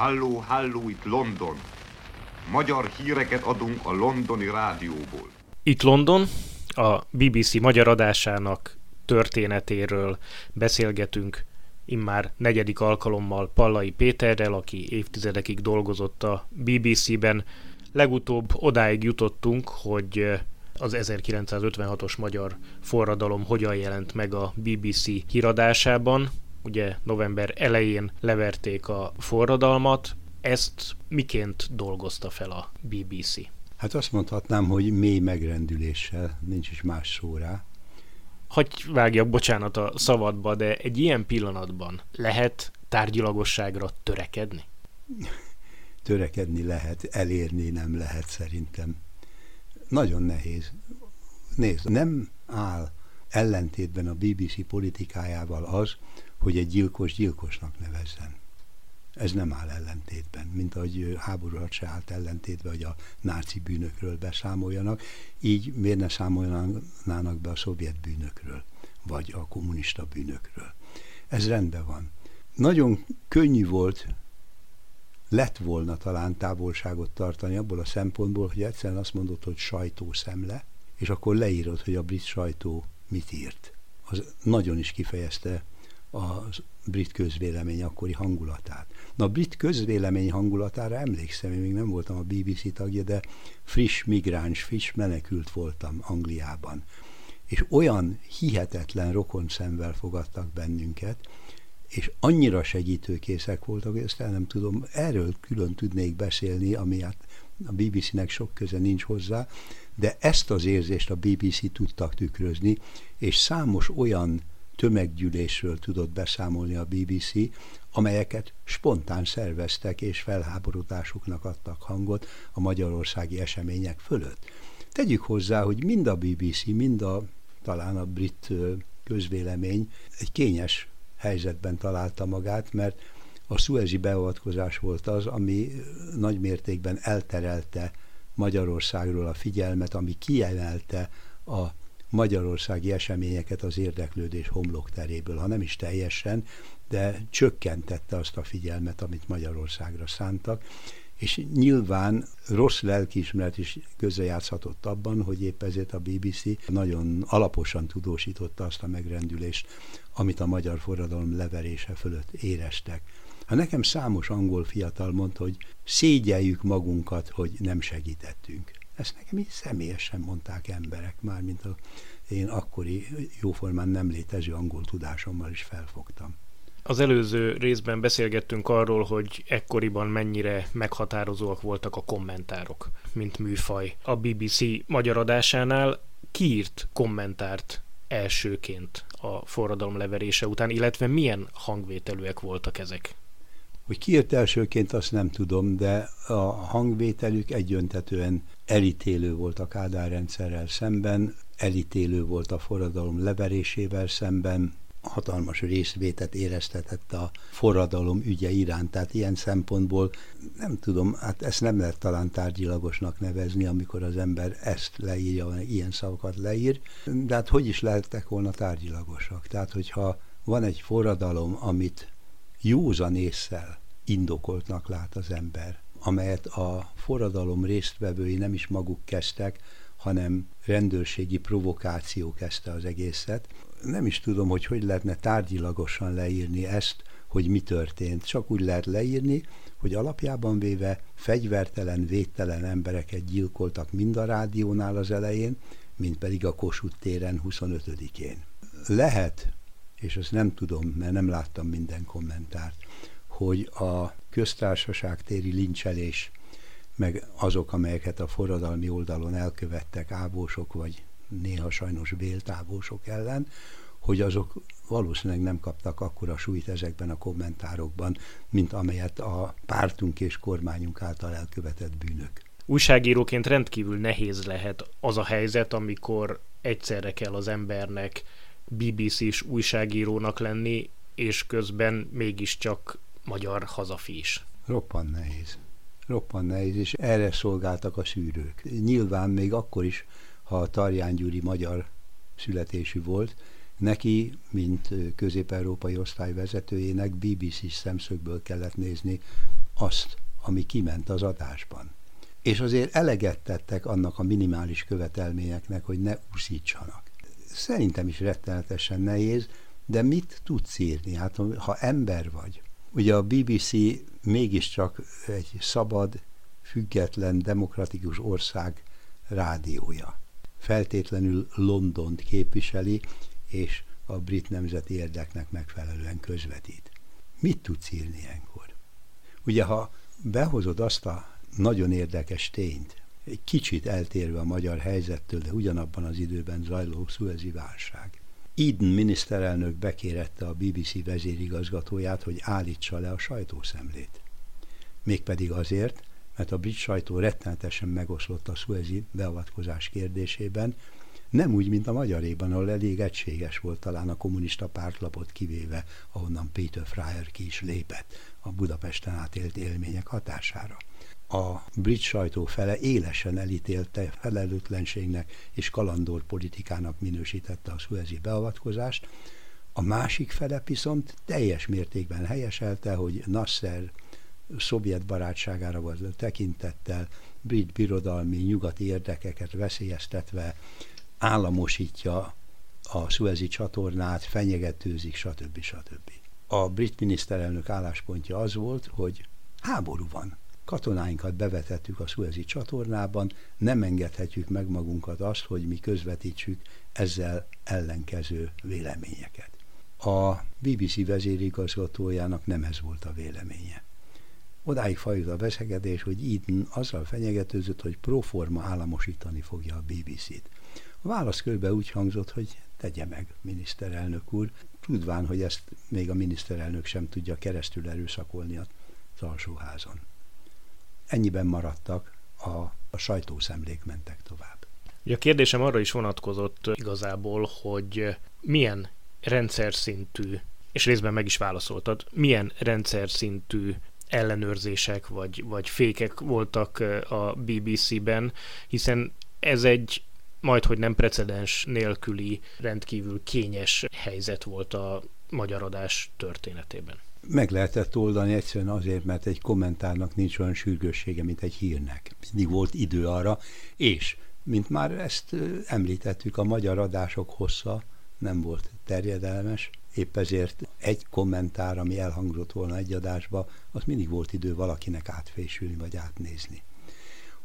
Halló, halló, itt London. Magyar híreket adunk a londoni rádióból. Itt London, a BBC magyar adásának történetéről beszélgetünk immár negyedik alkalommal Pallai Péterrel, aki évtizedekig dolgozott a BBC-ben. Legutóbb odáig jutottunk, hogy az 1956-os magyar forradalom hogyan jelent meg a BBC híradásában. Ugye november elején leverték a forradalmat, ezt miként dolgozta fel a BBC? Hát azt mondhatnám, hogy mély megrendüléssel, nincs is más szó rá. Hagy vágjak, bocsánat a szabadba, de egy ilyen pillanatban lehet tárgyilagosságra törekedni? törekedni lehet, elérni nem lehet szerintem. Nagyon nehéz. Nézd, nem áll ellentétben a BBC politikájával az, hogy egy gyilkos gyilkosnak nevezzen. Ez nem áll ellentétben, mint ahogy háború alatt se állt ellentétben, hogy a náci bűnökről beszámoljanak, így miért ne számolnának be a szovjet bűnökről, vagy a kommunista bűnökről. Ez rendben van. Nagyon könnyű volt, lett volna talán távolságot tartani abból a szempontból, hogy egyszerűen azt mondod, hogy sajtószemle, és akkor leírod, hogy a brit sajtó mit írt. Az nagyon is kifejezte a brit közvélemény akkori hangulatát. Na, a brit közvélemény hangulatára emlékszem, én még nem voltam a BBC tagja, de friss migráns, friss menekült voltam Angliában. És olyan hihetetlen rokonszenvel fogadtak bennünket, és annyira segítőkészek voltak, hogy ezt el nem tudom, erről külön tudnék beszélni, ami hát a BBC-nek sok köze nincs hozzá, de ezt az érzést a BBC tudtak tükrözni, és számos olyan tömeggyűlésről tudott beszámolni a BBC, amelyeket spontán szerveztek és felháborodásuknak adtak hangot a magyarországi események fölött. Tegyük hozzá, hogy mind a BBC, mind a talán a brit közvélemény egy kényes helyzetben találta magát, mert a szuezi beavatkozás volt az, ami nagy mértékben elterelte Magyarországról a figyelmet, ami kiemelte a magyarországi eseményeket az érdeklődés homlokteréből, ha nem is teljesen, de csökkentette azt a figyelmet, amit Magyarországra szántak, és nyilván rossz lelkiismeret is közrejátszhatott abban, hogy épp ezért a BBC nagyon alaposan tudósította azt a megrendülést, amit a magyar forradalom leverése fölött éreztek. Ha nekem számos angol fiatal mondta, hogy szégyeljük magunkat, hogy nem segítettünk. Ezt nekem így személyesen mondták emberek, már mint a én akkori jóformán nem létező angol tudásommal is felfogtam. Az előző részben beszélgettünk arról, hogy ekkoriban mennyire meghatározóak voltak a kommentárok, mint műfaj. A BBC magyar adásánál kiírt kommentárt elsőként a forradalom leverése után, illetve milyen hangvételűek voltak ezek? Hogy kiírt elsőként, azt nem tudom, de a hangvételük egyöntetően elítélő volt a Kádár rendszerrel szemben, elítélő volt a forradalom leverésével szemben, hatalmas részvétet éreztetett a forradalom ügye iránt. Tehát ilyen szempontból nem tudom, hát ezt nem lehet talán tárgyilagosnak nevezni, amikor az ember ezt leírja, ilyen szavakat leír, de hát hogy is lehettek volna tárgyilagosak? Tehát, hogyha van egy forradalom, amit józan észsel indokoltnak lát az ember, amelyet a forradalom résztvevői nem is maguk kezdtek, hanem rendőrségi provokáció kezdte az egészet. Nem is tudom, hogy hogy lehetne tárgyilagosan leírni ezt, hogy mi történt. Csak úgy lehet leírni, hogy alapjában véve fegyvertelen, védtelen embereket gyilkoltak mind a rádiónál az elején, mint pedig a Kossuth téren 25-én. Lehet, és azt nem tudom, mert nem láttam minden kommentárt, hogy a köztársaság téri lincselés, meg azok, amelyeket a forradalmi oldalon elkövettek ávósok, vagy néha sajnos véltávósok ellen, hogy azok valószínűleg nem kaptak akkora súlyt ezekben a kommentárokban, mint amelyet a pártunk és kormányunk által elkövetett bűnök. Újságíróként rendkívül nehéz lehet az a helyzet, amikor egyszerre kell az embernek BBC-s újságírónak lenni, és közben mégiscsak magyar hazafi is. Roppan nehéz. Roppan nehéz, és erre szolgáltak a szűrők. Nyilván még akkor is, ha Tarján Gyuri magyar születésű volt, neki, mint közép-európai osztály vezetőjének BBC szemszögből kellett nézni azt, ami kiment az adásban. És azért eleget tettek annak a minimális követelményeknek, hogy ne úszítsanak. Szerintem is rettenetesen nehéz, de mit tudsz írni? Hát ha ember vagy. Ugye a BBC mégiscsak egy szabad, független, demokratikus ország rádiója. Feltétlenül Londont képviseli, és a brit nemzeti érdeknek megfelelően közvetít. Mit tudsz írni ilyenkor? Ugye, ha behozod azt a nagyon érdekes tényt, egy kicsit eltérve a magyar helyzettől, de ugyanabban az időben zajló szuezi válság. Eden miniszterelnök bekérette a BBC vezérigazgatóját, hogy állítsa le a sajtószemlét. Mégpedig azért, mert a brit sajtó rettenetesen megoszlott a szuezi beavatkozás kérdésében, nem úgy, mint a magyaréban, ahol elég egységes volt talán a kommunista pártlapot kivéve, ahonnan Peter Fryer ki is lépett a Budapesten átélt élmények hatására. A brit sajtó fele élesen elítélte felelőtlenségnek és kalandor politikának minősítette a szuezi beavatkozást, a másik fele viszont teljes mértékben helyeselte, hogy Nasser szovjet barátságára volt tekintettel, brit birodalmi nyugati érdekeket veszélyeztetve államosítja a szuezi csatornát, fenyegetőzik, stb. stb. A brit miniszterelnök álláspontja az volt, hogy háború van. Katonáinkat bevetettük a szuezi csatornában, nem engedhetjük meg magunkat azt, hogy mi közvetítsük ezzel ellenkező véleményeket. A BBC vezérigazgatójának nem ez volt a véleménye. Odáig fajult a beszélgetés, hogy Eden azzal fenyegetőzött, hogy proforma államosítani fogja a BBC-t. A válasz körbe úgy hangzott, hogy tegye meg, miniszterelnök úr, tudván, hogy ezt még a miniszterelnök sem tudja keresztül erőszakolni az alsóházon. Ennyiben maradtak, a, a sajtószemlék mentek tovább. A kérdésem arra is vonatkozott igazából, hogy milyen rendszer szintű, és részben meg is válaszoltad, milyen rendszer szintű ellenőrzések vagy, vagy fékek voltak a BBC-ben, hiszen ez egy majd, hogy nem precedens nélküli rendkívül kényes helyzet volt a magyar adás történetében. Meg lehetett oldani egyszerűen azért, mert egy kommentárnak nincs olyan sürgőssége, mint egy hírnek. Mindig volt idő arra, és, mint már ezt említettük, a magyar adások hossza nem volt terjedelmes, épp ezért egy kommentár, ami elhangzott volna egy adásba, az mindig volt idő valakinek átfésülni vagy átnézni.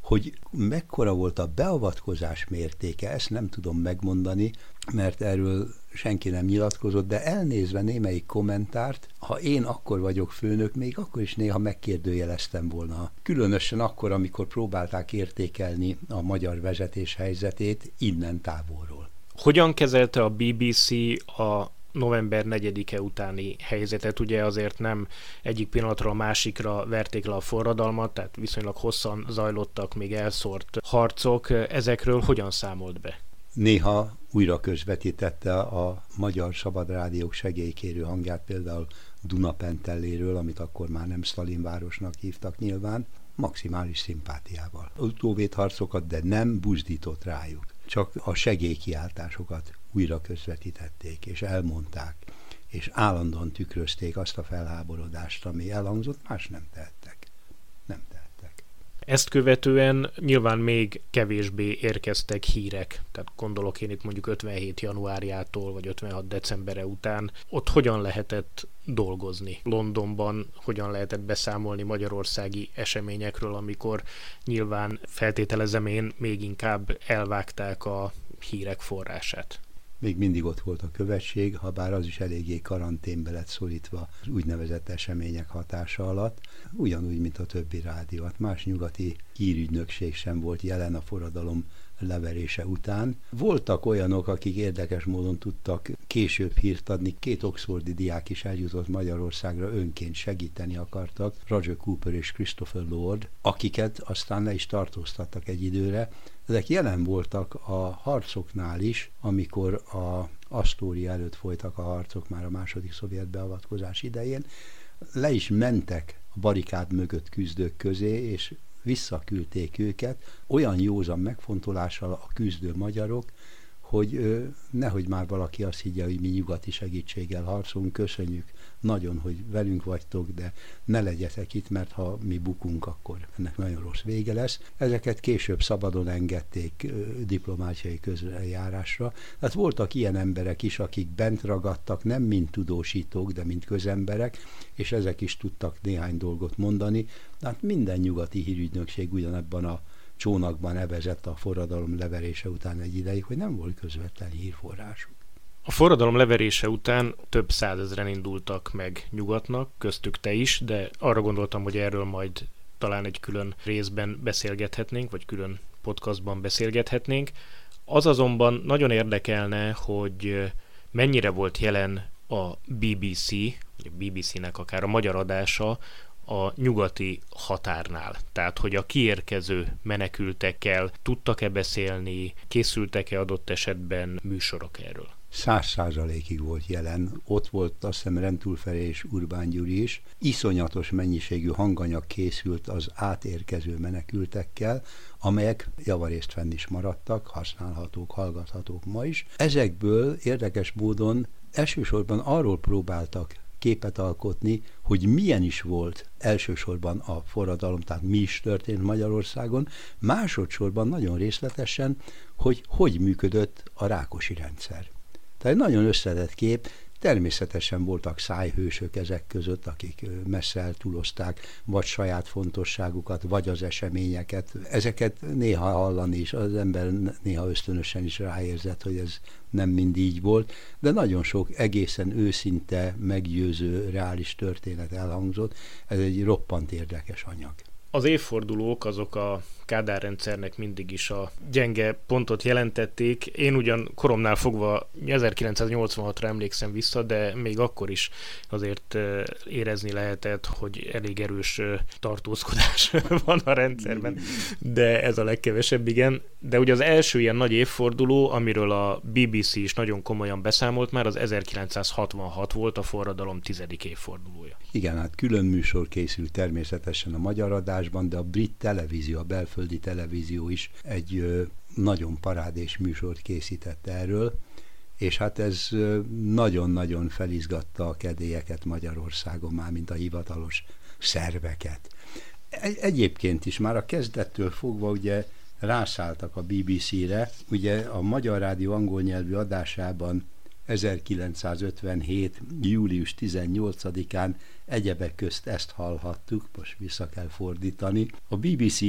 Hogy mekkora volt a beavatkozás mértéke, ezt nem tudom megmondani, mert erről senki nem nyilatkozott, de elnézve némelyik kommentárt, ha én akkor vagyok főnök, még akkor is néha megkérdőjeleztem volna. Különösen akkor, amikor próbálták értékelni a magyar vezetés helyzetét innen távolról. Hogyan kezelte a BBC a november 4-e utáni helyzetet. Ugye azért nem egyik pillanatra a másikra verték le a forradalmat, tehát viszonylag hosszan zajlottak még elszórt harcok. Ezekről hogyan számolt be? Néha újra közvetítette a magyar szabadrádiók segélykérő hangját, például Dunapentelléről, amit akkor már nem Stalinvárosnak hívtak nyilván, maximális szimpátiával. Utóvédharcokat, de nem buzdított rájuk. Csak a segélykiáltásokat újra közvetítették, és elmondták, és állandóan tükrözték azt a felháborodást, ami elhangzott, más nem tehettek. Nem tehettek. Ezt követően nyilván még kevésbé érkeztek hírek, tehát gondolok én itt mondjuk 57 januárjától, vagy 56 decembere után. Ott hogyan lehetett dolgozni? Londonban hogyan lehetett beszámolni magyarországi eseményekről, amikor nyilván feltételezem én még inkább elvágták a hírek forrását? Még mindig ott volt a követség, ha bár az is eléggé karanténbe lett szorítva az úgynevezett események hatása alatt, ugyanúgy, mint a többi rádió. Hát más nyugati hírügynökség sem volt jelen a forradalom leverése után. Voltak olyanok, akik érdekes módon tudtak később hírt adni. Két oxfordi diák is eljutott Magyarországra, önként segíteni akartak, Roger Cooper és Christopher Lord, akiket aztán le is tartóztattak egy időre. Ezek jelen voltak a harcoknál is, amikor a Asztória előtt folytak a harcok már a második szovjet beavatkozás idején, le is mentek a barikád mögött küzdők közé, és visszaküldték őket olyan józan megfontolással a küzdő magyarok, hogy nehogy már valaki azt higgye, hogy mi nyugati segítséggel harcolunk, köszönjük nagyon, hogy velünk vagytok, de ne legyetek itt, mert ha mi bukunk, akkor ennek nagyon rossz vége lesz. Ezeket később szabadon engedték diplomáciai közrejárásra. Tehát voltak ilyen emberek is, akik bent ragadtak, nem mint tudósítók, de mint közemberek, és ezek is tudtak néhány dolgot mondani. Tehát minden nyugati hírügynökség ugyanebben a csónakban evezett a forradalom leverése után egy ideig, hogy nem volt közvetlen hírforrásuk. A forradalom leverése után több százezren indultak meg nyugatnak, köztük te is, de arra gondoltam, hogy erről majd talán egy külön részben beszélgethetnénk, vagy külön podcastban beszélgethetnénk. Az azonban nagyon érdekelne, hogy mennyire volt jelen a BBC, vagy a BBC-nek akár a magyar adása a nyugati határnál. Tehát, hogy a kiérkező menekültekkel tudtak-e beszélni, készültek-e adott esetben műsorok erről? Száz százalékig volt jelen. Ott volt azt hiszem Rentulferé és Urbán Gyuri is. Iszonyatos mennyiségű hanganyag készült az átérkező menekültekkel, amelyek javarészt fenn is maradtak, használhatók, hallgathatók ma is. Ezekből érdekes módon elsősorban arról próbáltak képet alkotni, hogy milyen is volt elsősorban a forradalom, tehát mi is történt Magyarországon, másodszorban nagyon részletesen, hogy hogy működött a rákosi rendszer. Tehát nagyon összetett kép, Természetesen voltak szájhősök ezek között, akik messze eltúlozták vagy saját fontosságukat, vagy az eseményeket. Ezeket néha hallani is, az ember néha ösztönösen is ráérzett, hogy ez nem mind így volt, de nagyon sok egészen őszinte, meggyőző, reális történet elhangzott. Ez egy roppant érdekes anyag. Az évfordulók azok a Kádár rendszernek mindig is a gyenge pontot jelentették. Én ugyan koromnál fogva 1986-ra emlékszem vissza, de még akkor is azért érezni lehetett, hogy elég erős tartózkodás van a rendszerben, de ez a legkevesebb, igen. De ugye az első ilyen nagy évforduló, amiről a BBC is nagyon komolyan beszámolt már, az 1966 volt a forradalom tizedik évfordulója. Igen, hát külön műsor készült természetesen a magyar adásban, de a brit televízió, a belföldi televízió is egy nagyon parádés műsort készített erről, és hát ez nagyon-nagyon felizgatta a kedélyeket Magyarországon már, mint a hivatalos szerveket. Egyébként is már a kezdettől fogva ugye rászálltak a BBC-re, ugye a Magyar Rádió angol nyelvű adásában 1957. július 18-án egyebek közt ezt hallhattuk, most vissza kell fordítani. A BBC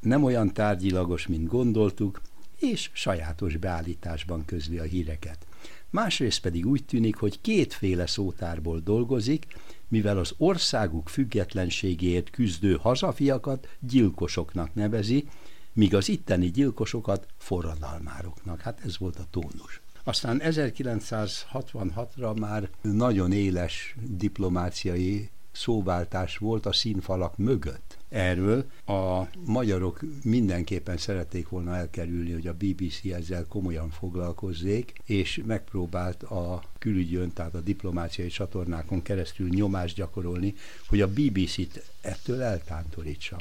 nem olyan tárgyilagos, mint gondoltuk, és sajátos beállításban közli a híreket. Másrészt pedig úgy tűnik, hogy kétféle szótárból dolgozik, mivel az országuk függetlenségéért küzdő hazafiakat gyilkosoknak nevezi, míg az itteni gyilkosokat forradalmároknak. Hát ez volt a tónus. Aztán 1966-ra már nagyon éles diplomáciai szóváltás volt a színfalak mögött. Erről a magyarok mindenképpen szerették volna elkerülni, hogy a BBC ezzel komolyan foglalkozzék, és megpróbált a külügyön, tehát a diplomáciai csatornákon keresztül nyomást gyakorolni, hogy a BBC-t ettől eltántorítsa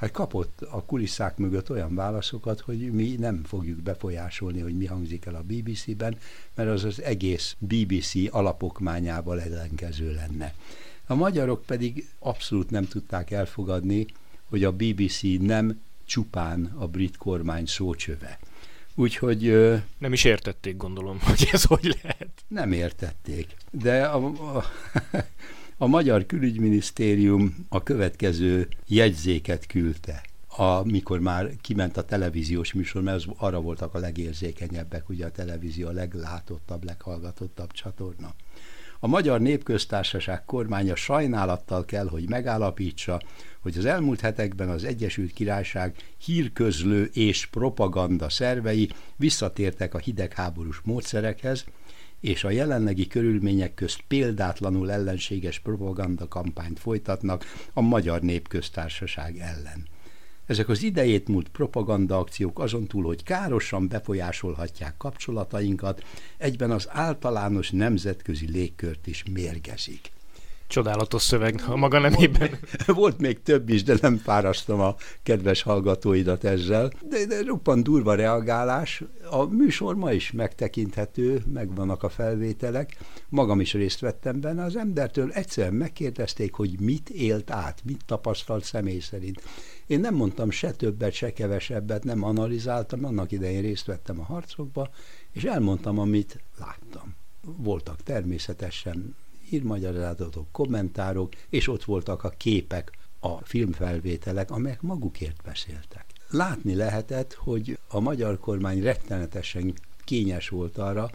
hát kapott a kulisszák mögött olyan válaszokat, hogy mi nem fogjuk befolyásolni, hogy mi hangzik el a BBC-ben, mert az az egész BBC alapokmányával ellenkező lenne. A magyarok pedig abszolút nem tudták elfogadni, hogy a BBC nem csupán a brit kormány szócsöve. Úgyhogy... Nem is értették, gondolom, hogy ez hogy lehet. Nem értették. De a, a, a Magyar Külügyminisztérium a következő jegyzéket küldte amikor már kiment a televíziós műsor, mert az, arra voltak a legérzékenyebbek, ugye a televízió a leglátottabb, leghallgatottabb csatorna. A Magyar Népköztársaság kormánya sajnálattal kell, hogy megállapítsa, hogy az elmúlt hetekben az Egyesült Királyság hírközlő és propaganda szervei visszatértek a hidegháborús módszerekhez, és a jelenlegi körülmények közt példátlanul ellenséges propaganda kampányt folytatnak a Magyar Népköztársaság ellen. Ezek az idejét múlt propaganda akciók azon túl, hogy károsan befolyásolhatják kapcsolatainkat, egyben az általános nemzetközi légkört is mérgezik. Csodálatos szöveg a maga nemében. Volt, még több is, de nem fárasztom a kedves hallgatóidat ezzel. De, de roppant durva reagálás. A műsor ma is megtekinthető, megvannak a felvételek. Magam is részt vettem benne. Az embertől egyszerűen megkérdezték, hogy mit élt át, mit tapasztalt személy szerint. Én nem mondtam se többet, se kevesebbet, nem analizáltam, annak idején részt vettem a harcokba, és elmondtam, amit láttam. Voltak természetesen írmagyarázatok, kommentárok, és ott voltak a képek, a filmfelvételek, amelyek magukért beszéltek. Látni lehetett, hogy a magyar kormány rettenetesen kényes volt arra,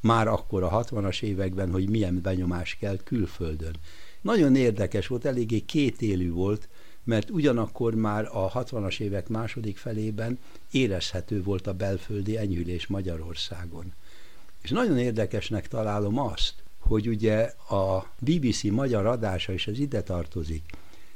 már akkor a 60-as években, hogy milyen benyomás kell külföldön. Nagyon érdekes volt, eléggé kétélű volt, mert ugyanakkor már a 60-as évek második felében érezhető volt a belföldi enyhülés Magyarországon. És nagyon érdekesnek találom azt, hogy ugye a BBC magyar adása is az ide tartozik.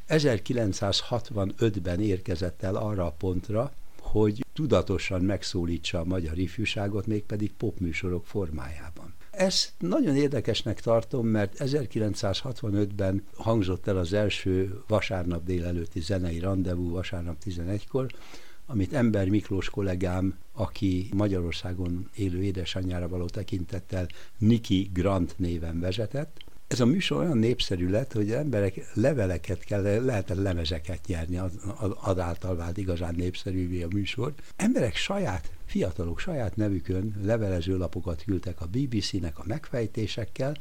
1965-ben érkezett el arra a pontra, hogy tudatosan megszólítsa a magyar ifjúságot, mégpedig popműsorok formájában. Ezt nagyon érdekesnek tartom, mert 1965-ben hangzott el az első vasárnap délelőtti zenei rendezvú vasárnap 11-kor, amit Ember Miklós kollégám, aki Magyarországon élő édesanyjára való tekintettel Niki Grant néven vezetett. Ez a műsor olyan népszerű lett, hogy emberek leveleket kell, lehetett lemezeket nyerni, adáltal vált igazán népszerűvé a műsor. Emberek saját, fiatalok saját nevükön levelezőlapokat küldtek a BBC-nek a megfejtésekkel,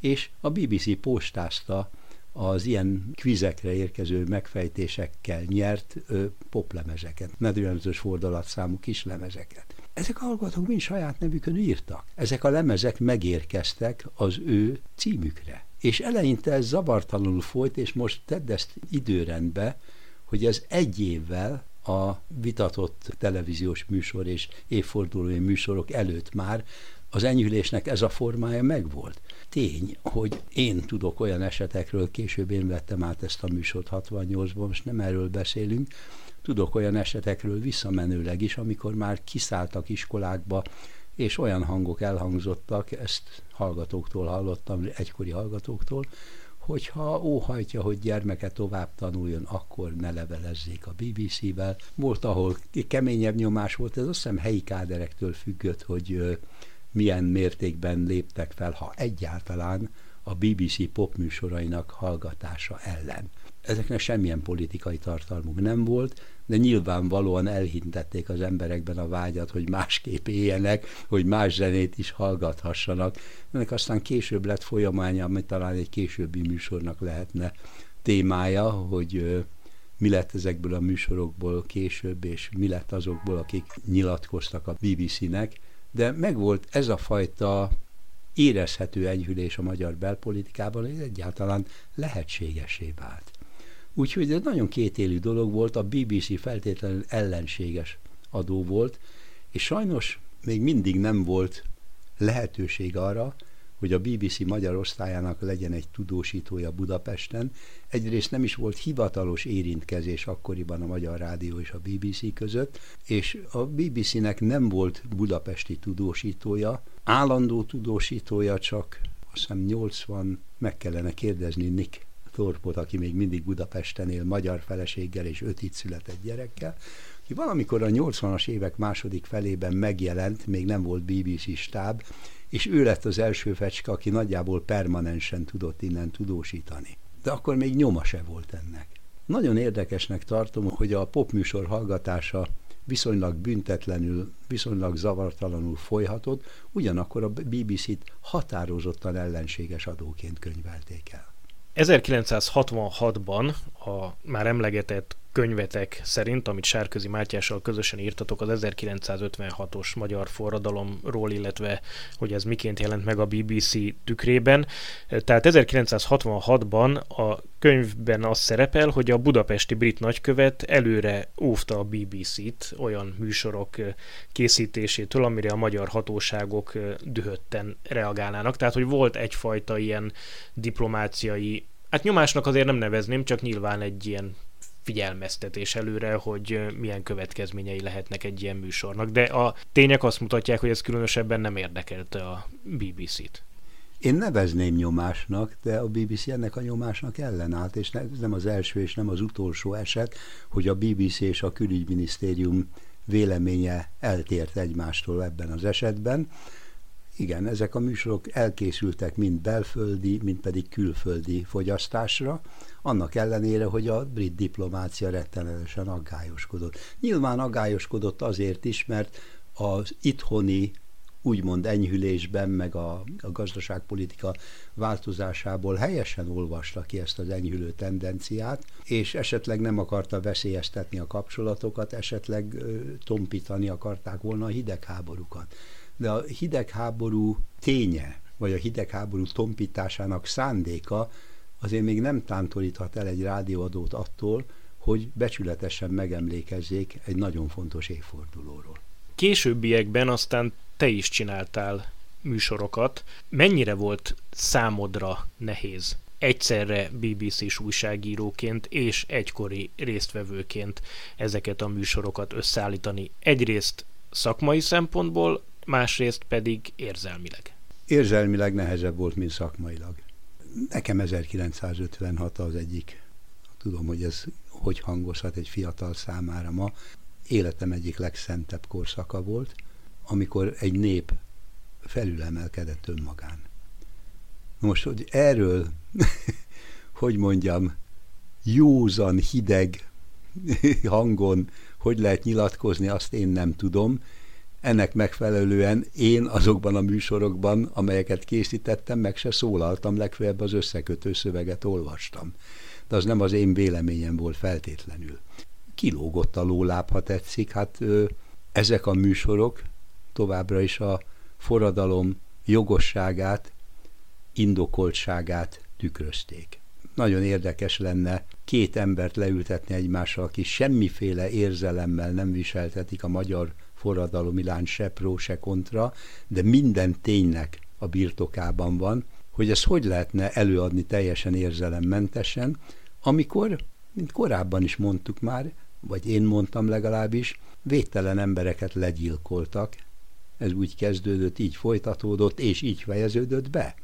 és a BBC postázta az ilyen kvizekre érkező megfejtésekkel nyert ö, poplemezeket, medőlemzős fordalatszámú kislemezeket. Ezek a hallgatók mind saját nevükön írtak. Ezek a lemezek megérkeztek az ő címükre. És eleinte ez zavartalanul folyt, és most tedd ezt időrendbe, hogy ez egy évvel a vitatott televíziós műsor és évfordulói műsorok előtt már az enyhülésnek ez a formája megvolt. Tény, hogy én tudok olyan esetekről, később én vettem át ezt a műsort 68-ban, most nem erről beszélünk, tudok olyan esetekről visszamenőleg is, amikor már kiszálltak iskolákba, és olyan hangok elhangzottak, ezt hallgatóktól hallottam, egykori hallgatóktól, hogyha óhajtja, hogy gyermeke tovább tanuljon, akkor ne levelezzék a BBC-vel. Volt, ahol keményebb nyomás volt, ez azt hiszem helyi káderektől függött, hogy milyen mértékben léptek fel, ha egyáltalán a BBC popműsorainak hallgatása ellen. Ezeknek semmilyen politikai tartalmuk nem volt, de nyilvánvalóan elhintették az emberekben a vágyat, hogy másképp éljenek, hogy más zenét is hallgathassanak. Ennek aztán később lett folyamánya, ami talán egy későbbi műsornak lehetne témája, hogy mi lett ezekből a műsorokból később, és mi lett azokból, akik nyilatkoztak a BBC-nek de megvolt ez a fajta érezhető enyhülés a magyar belpolitikában, hogy egyáltalán lehetségesé vált. Úgyhogy ez nagyon kétélű dolog volt, a BBC feltétlenül ellenséges adó volt, és sajnos még mindig nem volt lehetőség arra, hogy a BBC osztályának legyen egy tudósítója Budapesten. Egyrészt nem is volt hivatalos érintkezés akkoriban a Magyar Rádió és a BBC között, és a BBC-nek nem volt budapesti tudósítója, állandó tudósítója csak azt hiszem 80, meg kellene kérdezni Nick Thorpot, aki még mindig Budapesten él, magyar feleséggel és öt itt született gyerekkel, aki valamikor a 80-as évek második felében megjelent, még nem volt BBC stáb, és ő lett az első fecske, aki nagyjából permanensen tudott innen tudósítani. De akkor még nyoma se volt ennek. Nagyon érdekesnek tartom, hogy a popműsor hallgatása viszonylag büntetlenül, viszonylag zavartalanul folyhatott, ugyanakkor a BBC-t határozottan ellenséges adóként könyvelték el. 1966-ban a már emlegetett könyvetek szerint, amit Sárközi Mátyással közösen írtatok az 1956-os magyar forradalomról, illetve hogy ez miként jelent meg a BBC tükrében. Tehát 1966-ban a könyvben az szerepel, hogy a budapesti brit nagykövet előre óvta a BBC-t olyan műsorok készítésétől, amire a magyar hatóságok dühötten reagálnának. Tehát, hogy volt egyfajta ilyen diplomáciai Hát nyomásnak azért nem nevezném, csak nyilván egy ilyen figyelmeztetés előre, hogy milyen következményei lehetnek egy ilyen műsornak. De a tények azt mutatják, hogy ez különösebben nem érdekelte a BBC-t. Én nevezném nyomásnak, de a BBC ennek a nyomásnak ellenállt, és nem az első és nem az utolsó eset, hogy a BBC és a külügyminisztérium véleménye eltért egymástól ebben az esetben. Igen, ezek a műsorok elkészültek mind belföldi, mind pedig külföldi fogyasztásra, annak ellenére, hogy a brit diplomácia rettenetesen aggályoskodott. Nyilván aggályoskodott azért is, mert az itthoni úgymond enyhülésben, meg a, a gazdaságpolitika változásából helyesen olvasta ki ezt az enyhülő tendenciát, és esetleg nem akarta veszélyeztetni a kapcsolatokat, esetleg ö, tompítani akarták volna a hidegháborúkat. De a hidegháború ténye, vagy a hidegháború tompításának szándéka azért még nem tántoríthat el egy rádióadót attól, hogy becsületesen megemlékezzék egy nagyon fontos évfordulóról. Későbbiekben aztán te is csináltál műsorokat. Mennyire volt számodra nehéz egyszerre BBC-s újságíróként és egykori résztvevőként ezeket a műsorokat összeállítani? Egyrészt szakmai szempontból, másrészt pedig érzelmileg. Érzelmileg nehezebb volt, mint szakmailag. Nekem 1956 az egyik, tudom, hogy ez hogy hangozhat egy fiatal számára ma, életem egyik legszentebb korszaka volt, amikor egy nép felülemelkedett önmagán. Most, hogy erről, hogy mondjam, józan, hideg hangon hogy lehet nyilatkozni, azt én nem tudom. Ennek megfelelően én azokban a műsorokban, amelyeket készítettem, meg se szólaltam, legfeljebb az összekötő szöveget olvastam. De az nem az én véleményem volt feltétlenül. Kilógott a lóláb, ha tetszik. Hát ö, ezek a műsorok továbbra is a forradalom jogosságát, indokoltságát tükrözték. Nagyon érdekes lenne két embert leültetni egymással, aki semmiféle érzelemmel nem viseltetik a magyar forradalom iránt se pró, se kontra, de minden ténynek a birtokában van, hogy ezt hogy lehetne előadni teljesen érzelemmentesen, amikor, mint korábban is mondtuk már, vagy én mondtam legalábbis, védtelen embereket legyilkoltak, ez úgy kezdődött, így folytatódott, és így fejeződött be.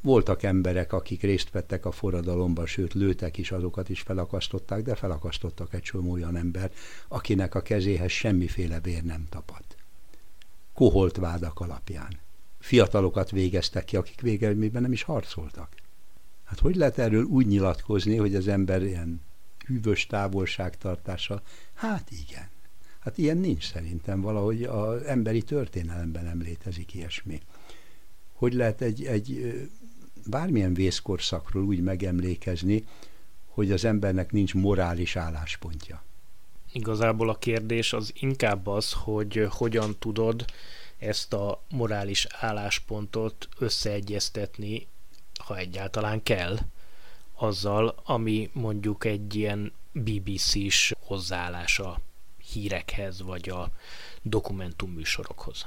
Voltak emberek, akik részt vettek a forradalomban, sőt lőtek is, azokat is felakasztották, de felakasztottak egy csomó olyan ember, akinek a kezéhez semmiféle vér nem tapadt. Koholt vádak alapján. Fiatalokat végeztek ki, akik végelmében nem is harcoltak. Hát hogy lehet erről úgy nyilatkozni, hogy az ember ilyen hűvös távolságtartása? Hát igen. Hát ilyen nincs szerintem valahogy az emberi történelemben nem létezik ilyesmi. Hogy lehet egy, egy bármilyen vészkorszakról úgy megemlékezni, hogy az embernek nincs morális álláspontja. Igazából a kérdés az inkább az, hogy hogyan tudod ezt a morális álláspontot összeegyeztetni, ha egyáltalán kell, azzal, ami mondjuk egy ilyen BBC-s hozzáállása hírekhez, vagy a dokumentumműsorokhoz?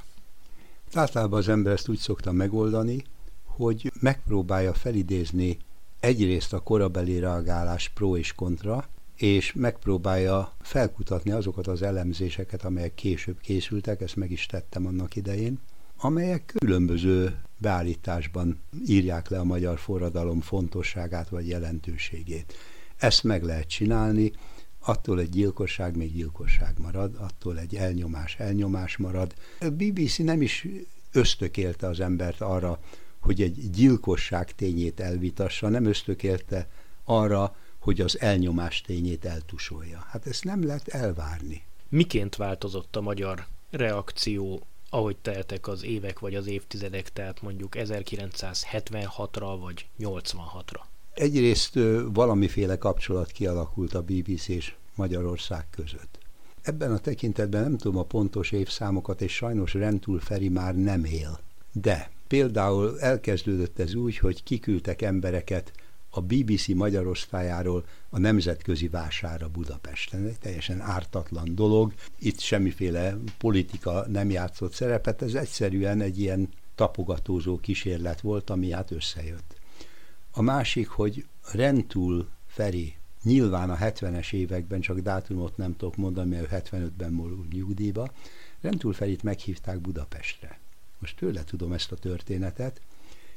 Általában az ember ezt úgy szokta megoldani, hogy megpróbálja felidézni egyrészt a korabeli reagálás pro és kontra, és megpróbálja felkutatni azokat az elemzéseket, amelyek később készültek, ezt meg is tettem annak idején, amelyek különböző beállításban írják le a magyar forradalom fontosságát vagy jelentőségét. Ezt meg lehet csinálni, attól egy gyilkosság még gyilkosság marad, attól egy elnyomás elnyomás marad. A BBC nem is ösztökélte az embert arra, hogy egy gyilkosság tényét elvitassa, nem ösztökélte arra, hogy az elnyomás tényét eltusolja. Hát ezt nem lehet elvárni. Miként változott a magyar reakció, ahogy teltek az évek vagy az évtizedek, tehát mondjuk 1976-ra vagy 86-ra? Egyrészt valamiféle kapcsolat kialakult a BBC és Magyarország között. Ebben a tekintetben nem tudom a pontos évszámokat, és sajnos Rentul Feri már nem él. De például elkezdődött ez úgy, hogy kiküldtek embereket a BBC magyar osztályáról a nemzetközi vására Budapesten. Egy teljesen ártatlan dolog. Itt semmiféle politika nem játszott szerepet, ez egyszerűen egy ilyen tapogatózó kísérlet volt, ami hát összejött. A másik, hogy Rentul Feri nyilván a 70-es években, csak dátumot nem tudok mondani, mert 75-ben morult nyugdíjba, Rentul Ferit meghívták Budapestre. Most tőle tudom ezt a történetet,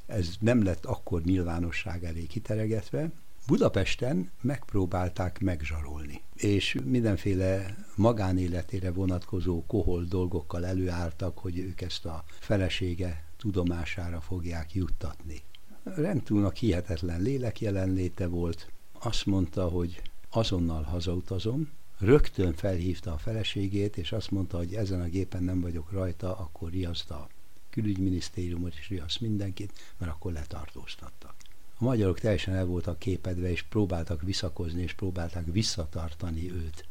ez nem lett akkor nyilvánosság elé kiteregetve, Budapesten megpróbálták megzsarolni, és mindenféle magánéletére vonatkozó kohol dolgokkal előálltak, hogy ők ezt a felesége tudomására fogják juttatni. Rendtúlnak hihetetlen lélek jelenléte volt, azt mondta, hogy azonnal hazautazom, rögtön felhívta a feleségét, és azt mondta, hogy ezen a gépen nem vagyok rajta, akkor riaszt a külügyminisztériumot, és riaszt mindenkit, mert akkor letartóztattak. A magyarok teljesen el voltak képedve, és próbáltak visszakozni, és próbálták visszatartani őt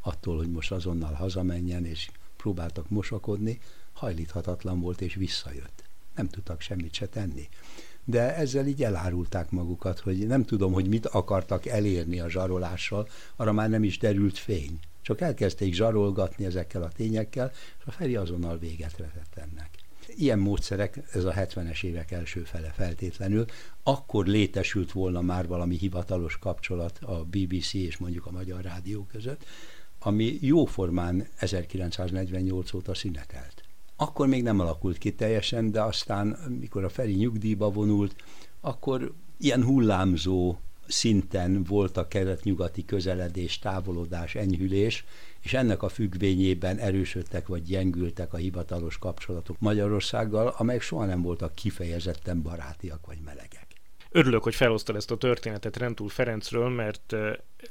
attól, hogy most azonnal hazamenjen, és próbáltak mosakodni, hajlíthatatlan volt, és visszajött. Nem tudtak semmit se tenni. De ezzel így elárulták magukat, hogy nem tudom, hogy mit akartak elérni a zsarolással, arra már nem is derült fény. Csak elkezdték zsarolgatni ezekkel a tényekkel, és a Feri azonnal véget vetett ennek. Ilyen módszerek, ez a 70-es évek első fele feltétlenül, akkor létesült volna már valami hivatalos kapcsolat a BBC és mondjuk a Magyar Rádió között, ami jóformán 1948 óta szünetelt. Akkor még nem alakult ki teljesen, de aztán, mikor a Feri nyugdíjba vonult, akkor ilyen hullámzó szinten volt a kelet-nyugati közeledés, távolodás, enyhülés, és ennek a függvényében erősödtek vagy gyengültek a hivatalos kapcsolatok Magyarországgal, amelyek soha nem voltak kifejezetten barátiak vagy melegek. Örülök, hogy felosztad ezt a történetet Rentúl Ferencről, mert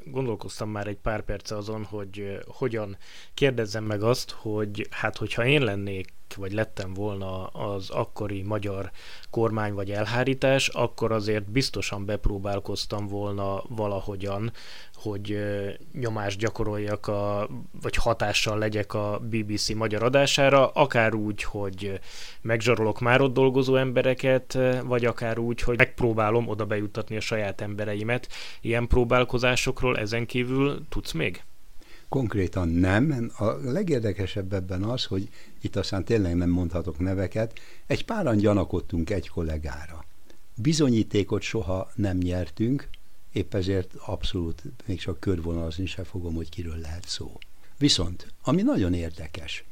gondolkoztam már egy pár perce azon, hogy hogyan kérdezzem meg azt, hogy hát hogyha én lennék vagy lettem volna az akkori magyar kormány vagy elhárítás, akkor azért biztosan bepróbálkoztam volna valahogyan, hogy nyomást gyakoroljak, a, vagy hatással legyek a BBC magyar adására, akár úgy, hogy megzsarolok már ott dolgozó embereket, vagy akár úgy, hogy megpróbálom oda bejuttatni a saját embereimet. Ilyen próbálkozásokról ezen kívül tudsz még? Konkrétan nem. A legérdekesebb ebben az, hogy itt aztán tényleg nem mondhatok neveket, egy páran gyanakodtunk egy kollégára. Bizonyítékot soha nem nyertünk, épp ezért abszolút még csak körvonalazni se fogom, hogy kiről lehet szó. Viszont, ami nagyon érdekes,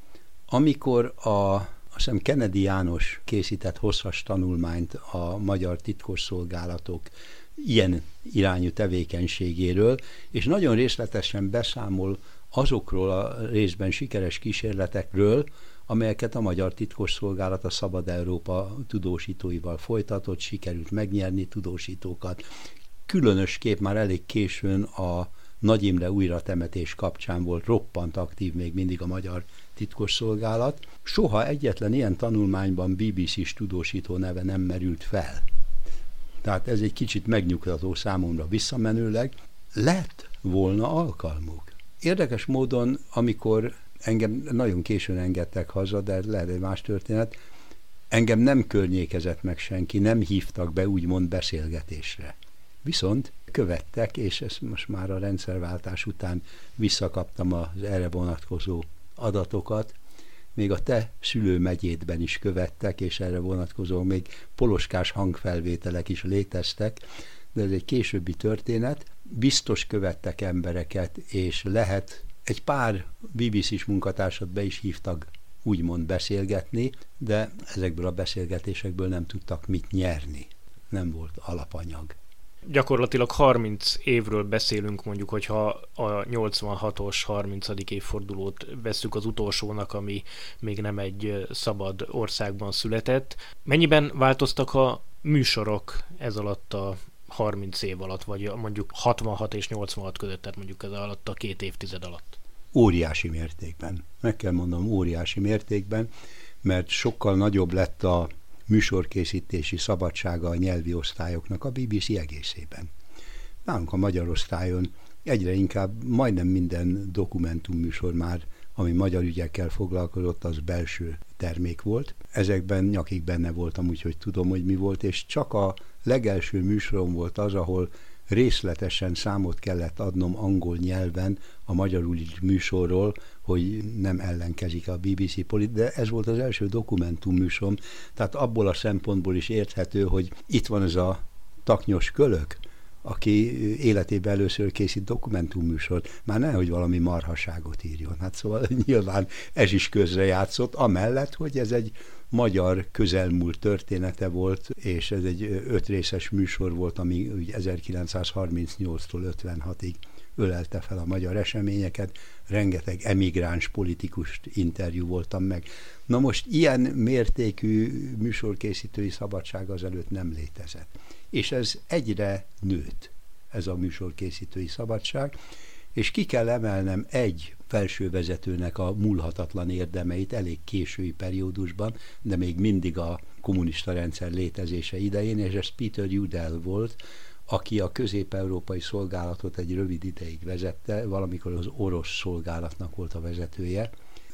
amikor a azt hiszem Kennedy János készített hosszas tanulmányt a magyar titkosszolgálatok ilyen irányú tevékenységéről, és nagyon részletesen beszámol azokról a részben sikeres kísérletekről, amelyeket a Magyar Titkosszolgálat a Szabad Európa tudósítóival folytatott, sikerült megnyerni tudósítókat. Különösképp már elég későn a Nagy Imre újratemetés kapcsán volt roppant aktív még mindig a Magyar Titkosszolgálat. Soha egyetlen ilyen tanulmányban BBC-s tudósító neve nem merült fel. Tehát ez egy kicsit megnyugtató számomra visszamenőleg. Lett volna alkalmuk. Érdekes módon, amikor engem nagyon későn engedtek haza, de lehet egy más történet, engem nem környékezett meg senki, nem hívtak be úgymond beszélgetésre. Viszont követtek, és ezt most már a rendszerváltás után visszakaptam az erre vonatkozó adatokat, még a te szülőmegyédben is követtek, és erre vonatkozó még poloskás hangfelvételek is léteztek, de ez egy későbbi történet. Biztos követtek embereket, és lehet egy pár BBC-s munkatársat be is hívtak úgymond beszélgetni, de ezekből a beszélgetésekből nem tudtak mit nyerni. Nem volt alapanyag gyakorlatilag 30 évről beszélünk, mondjuk, hogyha a 86-os 30. évfordulót vesszük az utolsónak, ami még nem egy szabad országban született. Mennyiben változtak a műsorok ez alatt a 30 év alatt, vagy mondjuk 66 és 86 között, tehát mondjuk ez alatt a két évtized alatt? Óriási mértékben. Meg kell mondanom, óriási mértékben, mert sokkal nagyobb lett a műsorkészítési szabadsága a nyelvi osztályoknak a BBC egészében. Nálunk a magyar osztályon egyre inkább majdnem minden dokumentumműsor már, ami magyar ügyekkel foglalkozott, az belső termék volt. Ezekben nyakig benne voltam, úgyhogy tudom, hogy mi volt, és csak a legelső műsorom volt az, ahol részletesen számot kellett adnom angol nyelven a magyarul műsorról, hogy nem ellenkezik a BBC polit, de ez volt az első dokumentum műsorom, tehát abból a szempontból is érthető, hogy itt van ez a taknyos kölök, aki életében először készít dokumentumműsort, már nehogy valami marhaságot írjon. Hát szóval nyilván ez is közre játszott, amellett, hogy ez egy magyar közelmúlt története volt, és ez egy ötrészes műsor volt, ami 1938-tól 56-ig ölelte fel a magyar eseményeket, rengeteg emigráns politikust interjú voltam meg. Na most ilyen mértékű műsorkészítői szabadság azelőtt nem létezett. És ez egyre nőtt, ez a műsorkészítői szabadság, és ki kell emelnem egy felsővezetőnek a múlhatatlan érdemeit elég késői periódusban, de még mindig a kommunista rendszer létezése idején, és ez Peter Udell volt, aki a közép-európai szolgálatot egy rövid ideig vezette, valamikor az orosz szolgálatnak volt a vezetője.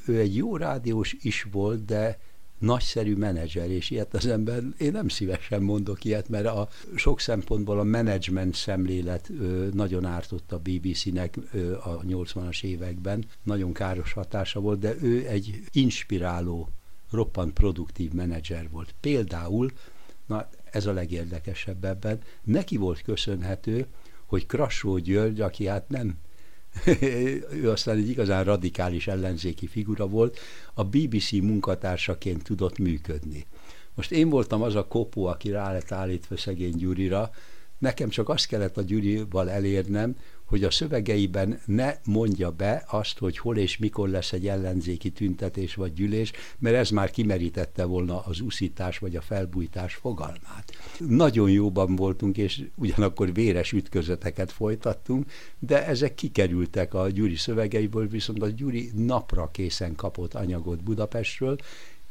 Ő egy jó rádiós is volt, de nagyszerű menedzser, és ilyet az ember, én nem szívesen mondok ilyet, mert a sok szempontból a menedzsment szemlélet ö, nagyon ártott a BBC-nek ö, a 80-as években, nagyon káros hatása volt, de ő egy inspiráló, roppant produktív menedzser volt. Például, na ez a legérdekesebb ebben, neki volt köszönhető, hogy Krassó György, aki hát nem ő aztán egy igazán radikális ellenzéki figura volt, a BBC munkatársaként tudott működni. Most én voltam az a kopó, aki rá lett állítva szegény Gyurira, nekem csak azt kellett a Gyurival elérnem, hogy a szövegeiben ne mondja be azt, hogy hol és mikor lesz egy ellenzéki tüntetés vagy gyűlés, mert ez már kimerítette volna az uszítás vagy a felbújtás fogalmát. Nagyon jóban voltunk, és ugyanakkor véres ütközeteket folytattunk, de ezek kikerültek a Gyuri szövegeiből, viszont a Gyuri napra készen kapott anyagot Budapestről,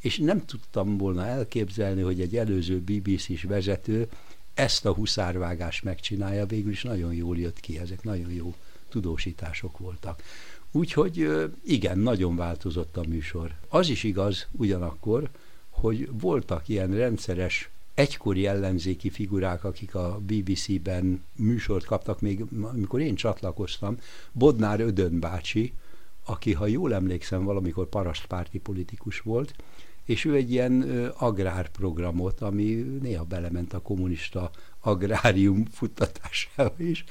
és nem tudtam volna elképzelni, hogy egy előző BBC-s vezető ezt a huszárvágást megcsinálja, végül is nagyon jól jött ki, ezek nagyon jó tudósítások voltak. Úgyhogy igen, nagyon változott a műsor. Az is igaz ugyanakkor, hogy voltak ilyen rendszeres egykori ellenzéki figurák, akik a BBC-ben műsort kaptak, még amikor én csatlakoztam, Bodnár Ödön bácsi, aki, ha jól emlékszem, valamikor parasztpárti politikus volt, és ő egy ilyen agrárprogramot, ami néha belement a kommunista agrárium futtatásába is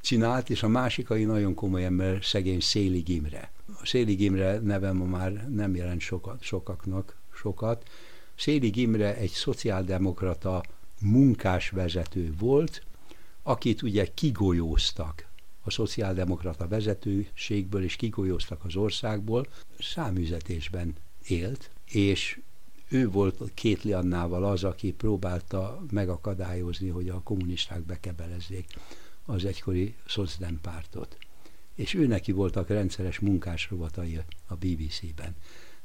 csinált, és a másik, aki nagyon komoly ember, szegény Szélig Imre. A Szélig Imre nevem ma már nem jelent sokat, sokaknak sokat. Szélig Imre egy szociáldemokrata munkásvezető volt, akit ugye kigolyóztak a szociáldemokrata vezetőségből, és kigolyóztak az országból, számüzetésben élt, és ő volt két Liannával az, aki próbálta megakadályozni, hogy a kommunisták bekebelezzék az egykori szocdem pártot. És ő neki voltak rendszeres munkásrovatai a BBC-ben.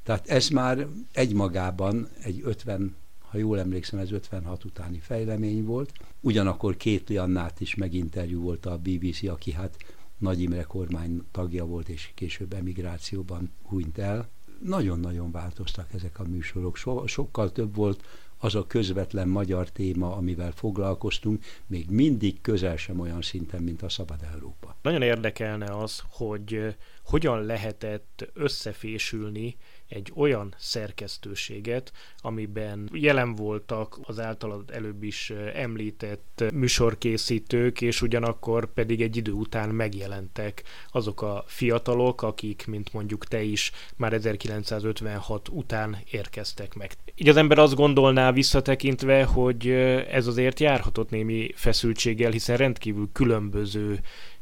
Tehát ez már egymagában egy 50, ha jól emlékszem, ez 56 utáni fejlemény volt. Ugyanakkor két Liannát is meginterjú volt a BBC, aki hát Nagy Imre kormány tagja volt, és később emigrációban hunyt el nagyon-nagyon változtak ezek a műsorok. So, sokkal több volt az a közvetlen magyar téma, amivel foglalkoztunk, még mindig közel sem olyan szinten, mint a Szabad Európa. Nagyon érdekelne az, hogy hogyan lehetett összefésülni egy olyan szerkesztőséget, amiben jelen voltak az általad előbb is említett műsorkészítők, és ugyanakkor pedig egy idő után megjelentek azok a fiatalok, akik, mint mondjuk te is, már 1956 után érkeztek meg. Így az ember azt gondolná visszatekintve, hogy ez azért járhatott némi feszültséggel, hiszen rendkívül különböző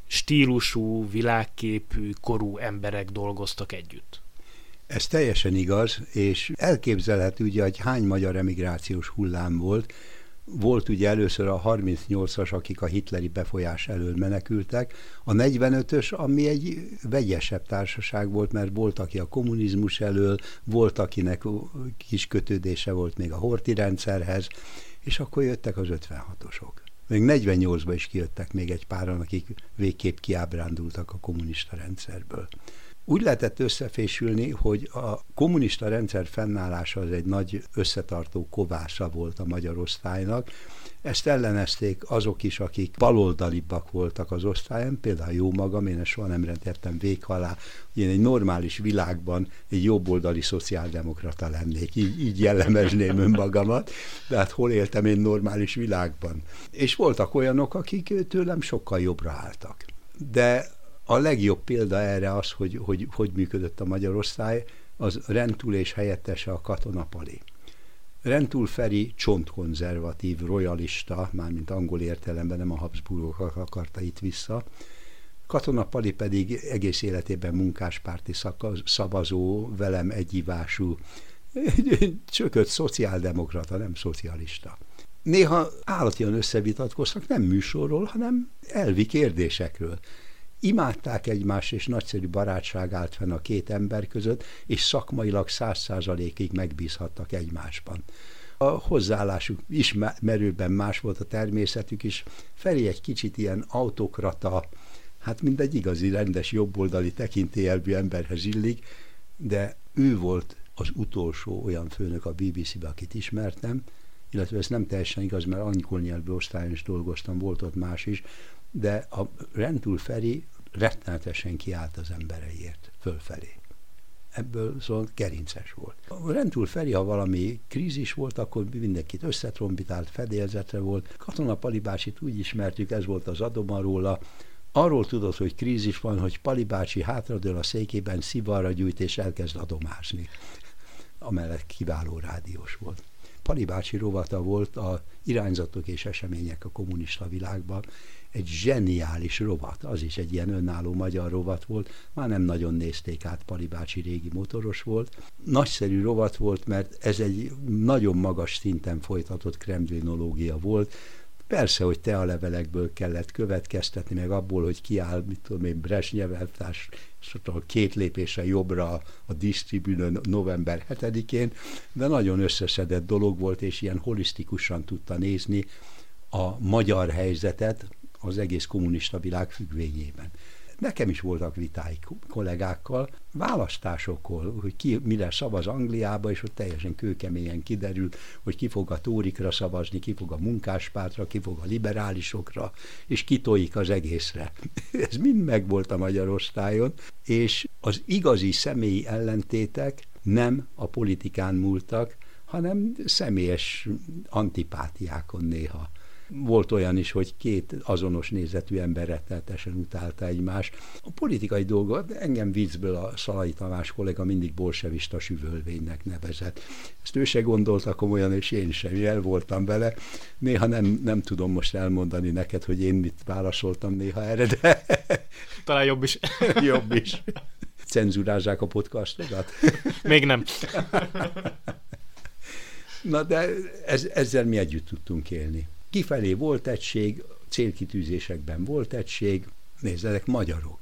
stílusú, világképű, korú emberek dolgoztak együtt. Ez teljesen igaz, és elképzelhető ugye, hogy hány magyar emigrációs hullám volt. Volt ugye először a 38-as, akik a hitleri befolyás elől menekültek, a 45-ös, ami egy vegyesebb társaság volt, mert volt, aki a kommunizmus elől, volt, akinek kis kötődése volt még a horti rendszerhez, és akkor jöttek az 56-osok. Még 48-ban is kijöttek még egy páran, akik végképp kiábrándultak a kommunista rendszerből úgy lehetett összefésülni, hogy a kommunista rendszer fennállása az egy nagy összetartó kovása volt a magyar osztálynak. Ezt ellenezték azok is, akik baloldalibbak voltak az osztályon, például jó magam, én ezt soha nem rendeltem véghalá, én egy normális világban egy jobboldali szociáldemokrata lennék, így, így jellemezném önmagamat, de hát hol éltem én normális világban. És voltak olyanok, akik tőlem sokkal jobbra álltak. De a legjobb példa erre az, hogy hogy, hogy működött a magyar osztály, az Rentul és helyettese a katonapali. Rentul Feri csontkonzervatív, royalista, mármint angol értelemben nem a Habsburgok akarta itt vissza, Katonapali pedig egész életében munkáspárti szavazó, velem egyivású, csökött szociáldemokrata, nem szocialista. Néha állatian összevitatkoztak, nem műsorról, hanem elvi kérdésekről imádták egymást, és nagyszerű barátság állt fenn a két ember között, és szakmailag száz százalékig megbízhattak egymásban. A hozzáállásuk ismerőben más volt a természetük is, felé egy kicsit ilyen autokrata, hát mind egy igazi rendes jobboldali tekintélyelvű emberhez illik, de ő volt az utolsó olyan főnök a BBC-be, akit ismertem, illetve ez nem teljesen igaz, mert angol nyelvű osztályon is dolgoztam, volt ott más is, de a Rentul Feri rettenetesen kiállt az embereiért, fölfelé. Ebből szóval gerinces volt. Rendúl Feri, ha valami krízis volt, akkor mindenkit összetrombitált, fedélzetre volt. Katona Palibásit úgy ismertük, ez volt az adoma róla, Arról tudod, hogy krízis van, hogy Palibácsi hátradől a székében szivarra gyújt és elkezd adomázni. Amellett kiváló rádiós volt. Palibácsi rovata volt a irányzatok és események a kommunista világban, egy zseniális rovat, az is egy ilyen önálló magyar rovat volt, már nem nagyon nézték át, Pali bácsi régi motoros volt. Nagyszerű rovat volt, mert ez egy nagyon magas szinten folytatott kremlinológia volt, Persze, hogy te a levelekből kellett következtetni, meg abból, hogy kiáll, mit tudom én, Brezsnyev elvtárs, két lépésre jobbra a, disztribünön november 7-én, de nagyon összeszedett dolog volt, és ilyen holisztikusan tudta nézni a magyar helyzetet, az egész kommunista világ függvényében. Nekem is voltak vitáik kollégákkal, választásokról, hogy ki mire szavaz Angliába, és ott teljesen kőkeményen kiderül, hogy ki fog a tórikra szavazni, ki fog a munkáspártra, ki fog a liberálisokra, és kitojik az egészre. Ez mind megvolt a Magyarországon, és az igazi személyi ellentétek nem a politikán múltak, hanem személyes antipátiákon néha volt olyan is, hogy két azonos nézetű ember retteltesen utálta egymást. A politikai dolgot engem viccből a Szalai Tamás kollega mindig bolsevista süvölvénynek nevezett. Ezt ő se gondolta komolyan, és én sem. El voltam vele. Néha nem, nem tudom most elmondani neked, hogy én mit válaszoltam néha erre, de... Talán jobb is. jobb is. Cenzurázzák a podcastokat? Még nem. Na de ez, ezzel mi együtt tudtunk élni. Kifelé volt egység, célkitűzésekben volt egység, nézzenek, magyarok.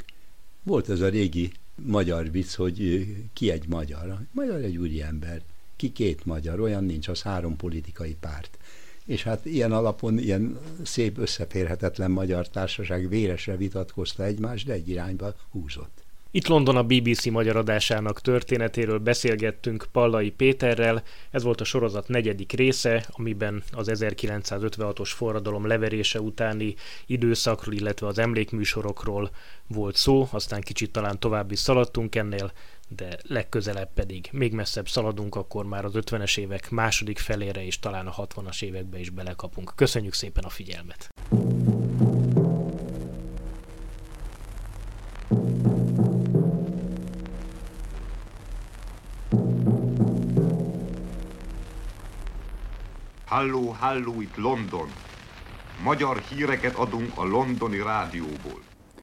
Volt ez a régi magyar vicc, hogy ki egy magyar. Magyar egy úri ember, ki két magyar, olyan nincs, az három politikai párt. És hát ilyen alapon ilyen szép összeférhetetlen magyar társaság véresre vitatkozta egymást, de egy irányba húzott. Itt London a BBC magyar adásának történetéről beszélgettünk Pallai Péterrel. Ez volt a sorozat negyedik része, amiben az 1956-os forradalom leverése utáni időszakról, illetve az emlékműsorokról volt szó, aztán kicsit talán tovább is szaladtunk ennél, de legközelebb pedig még messzebb szaladunk, akkor már az 50-es évek második felére és talán a 60-as évekbe is belekapunk. Köszönjük szépen a figyelmet! Halló, halló, itt London. Magyar híreket adunk a londoni rádióból.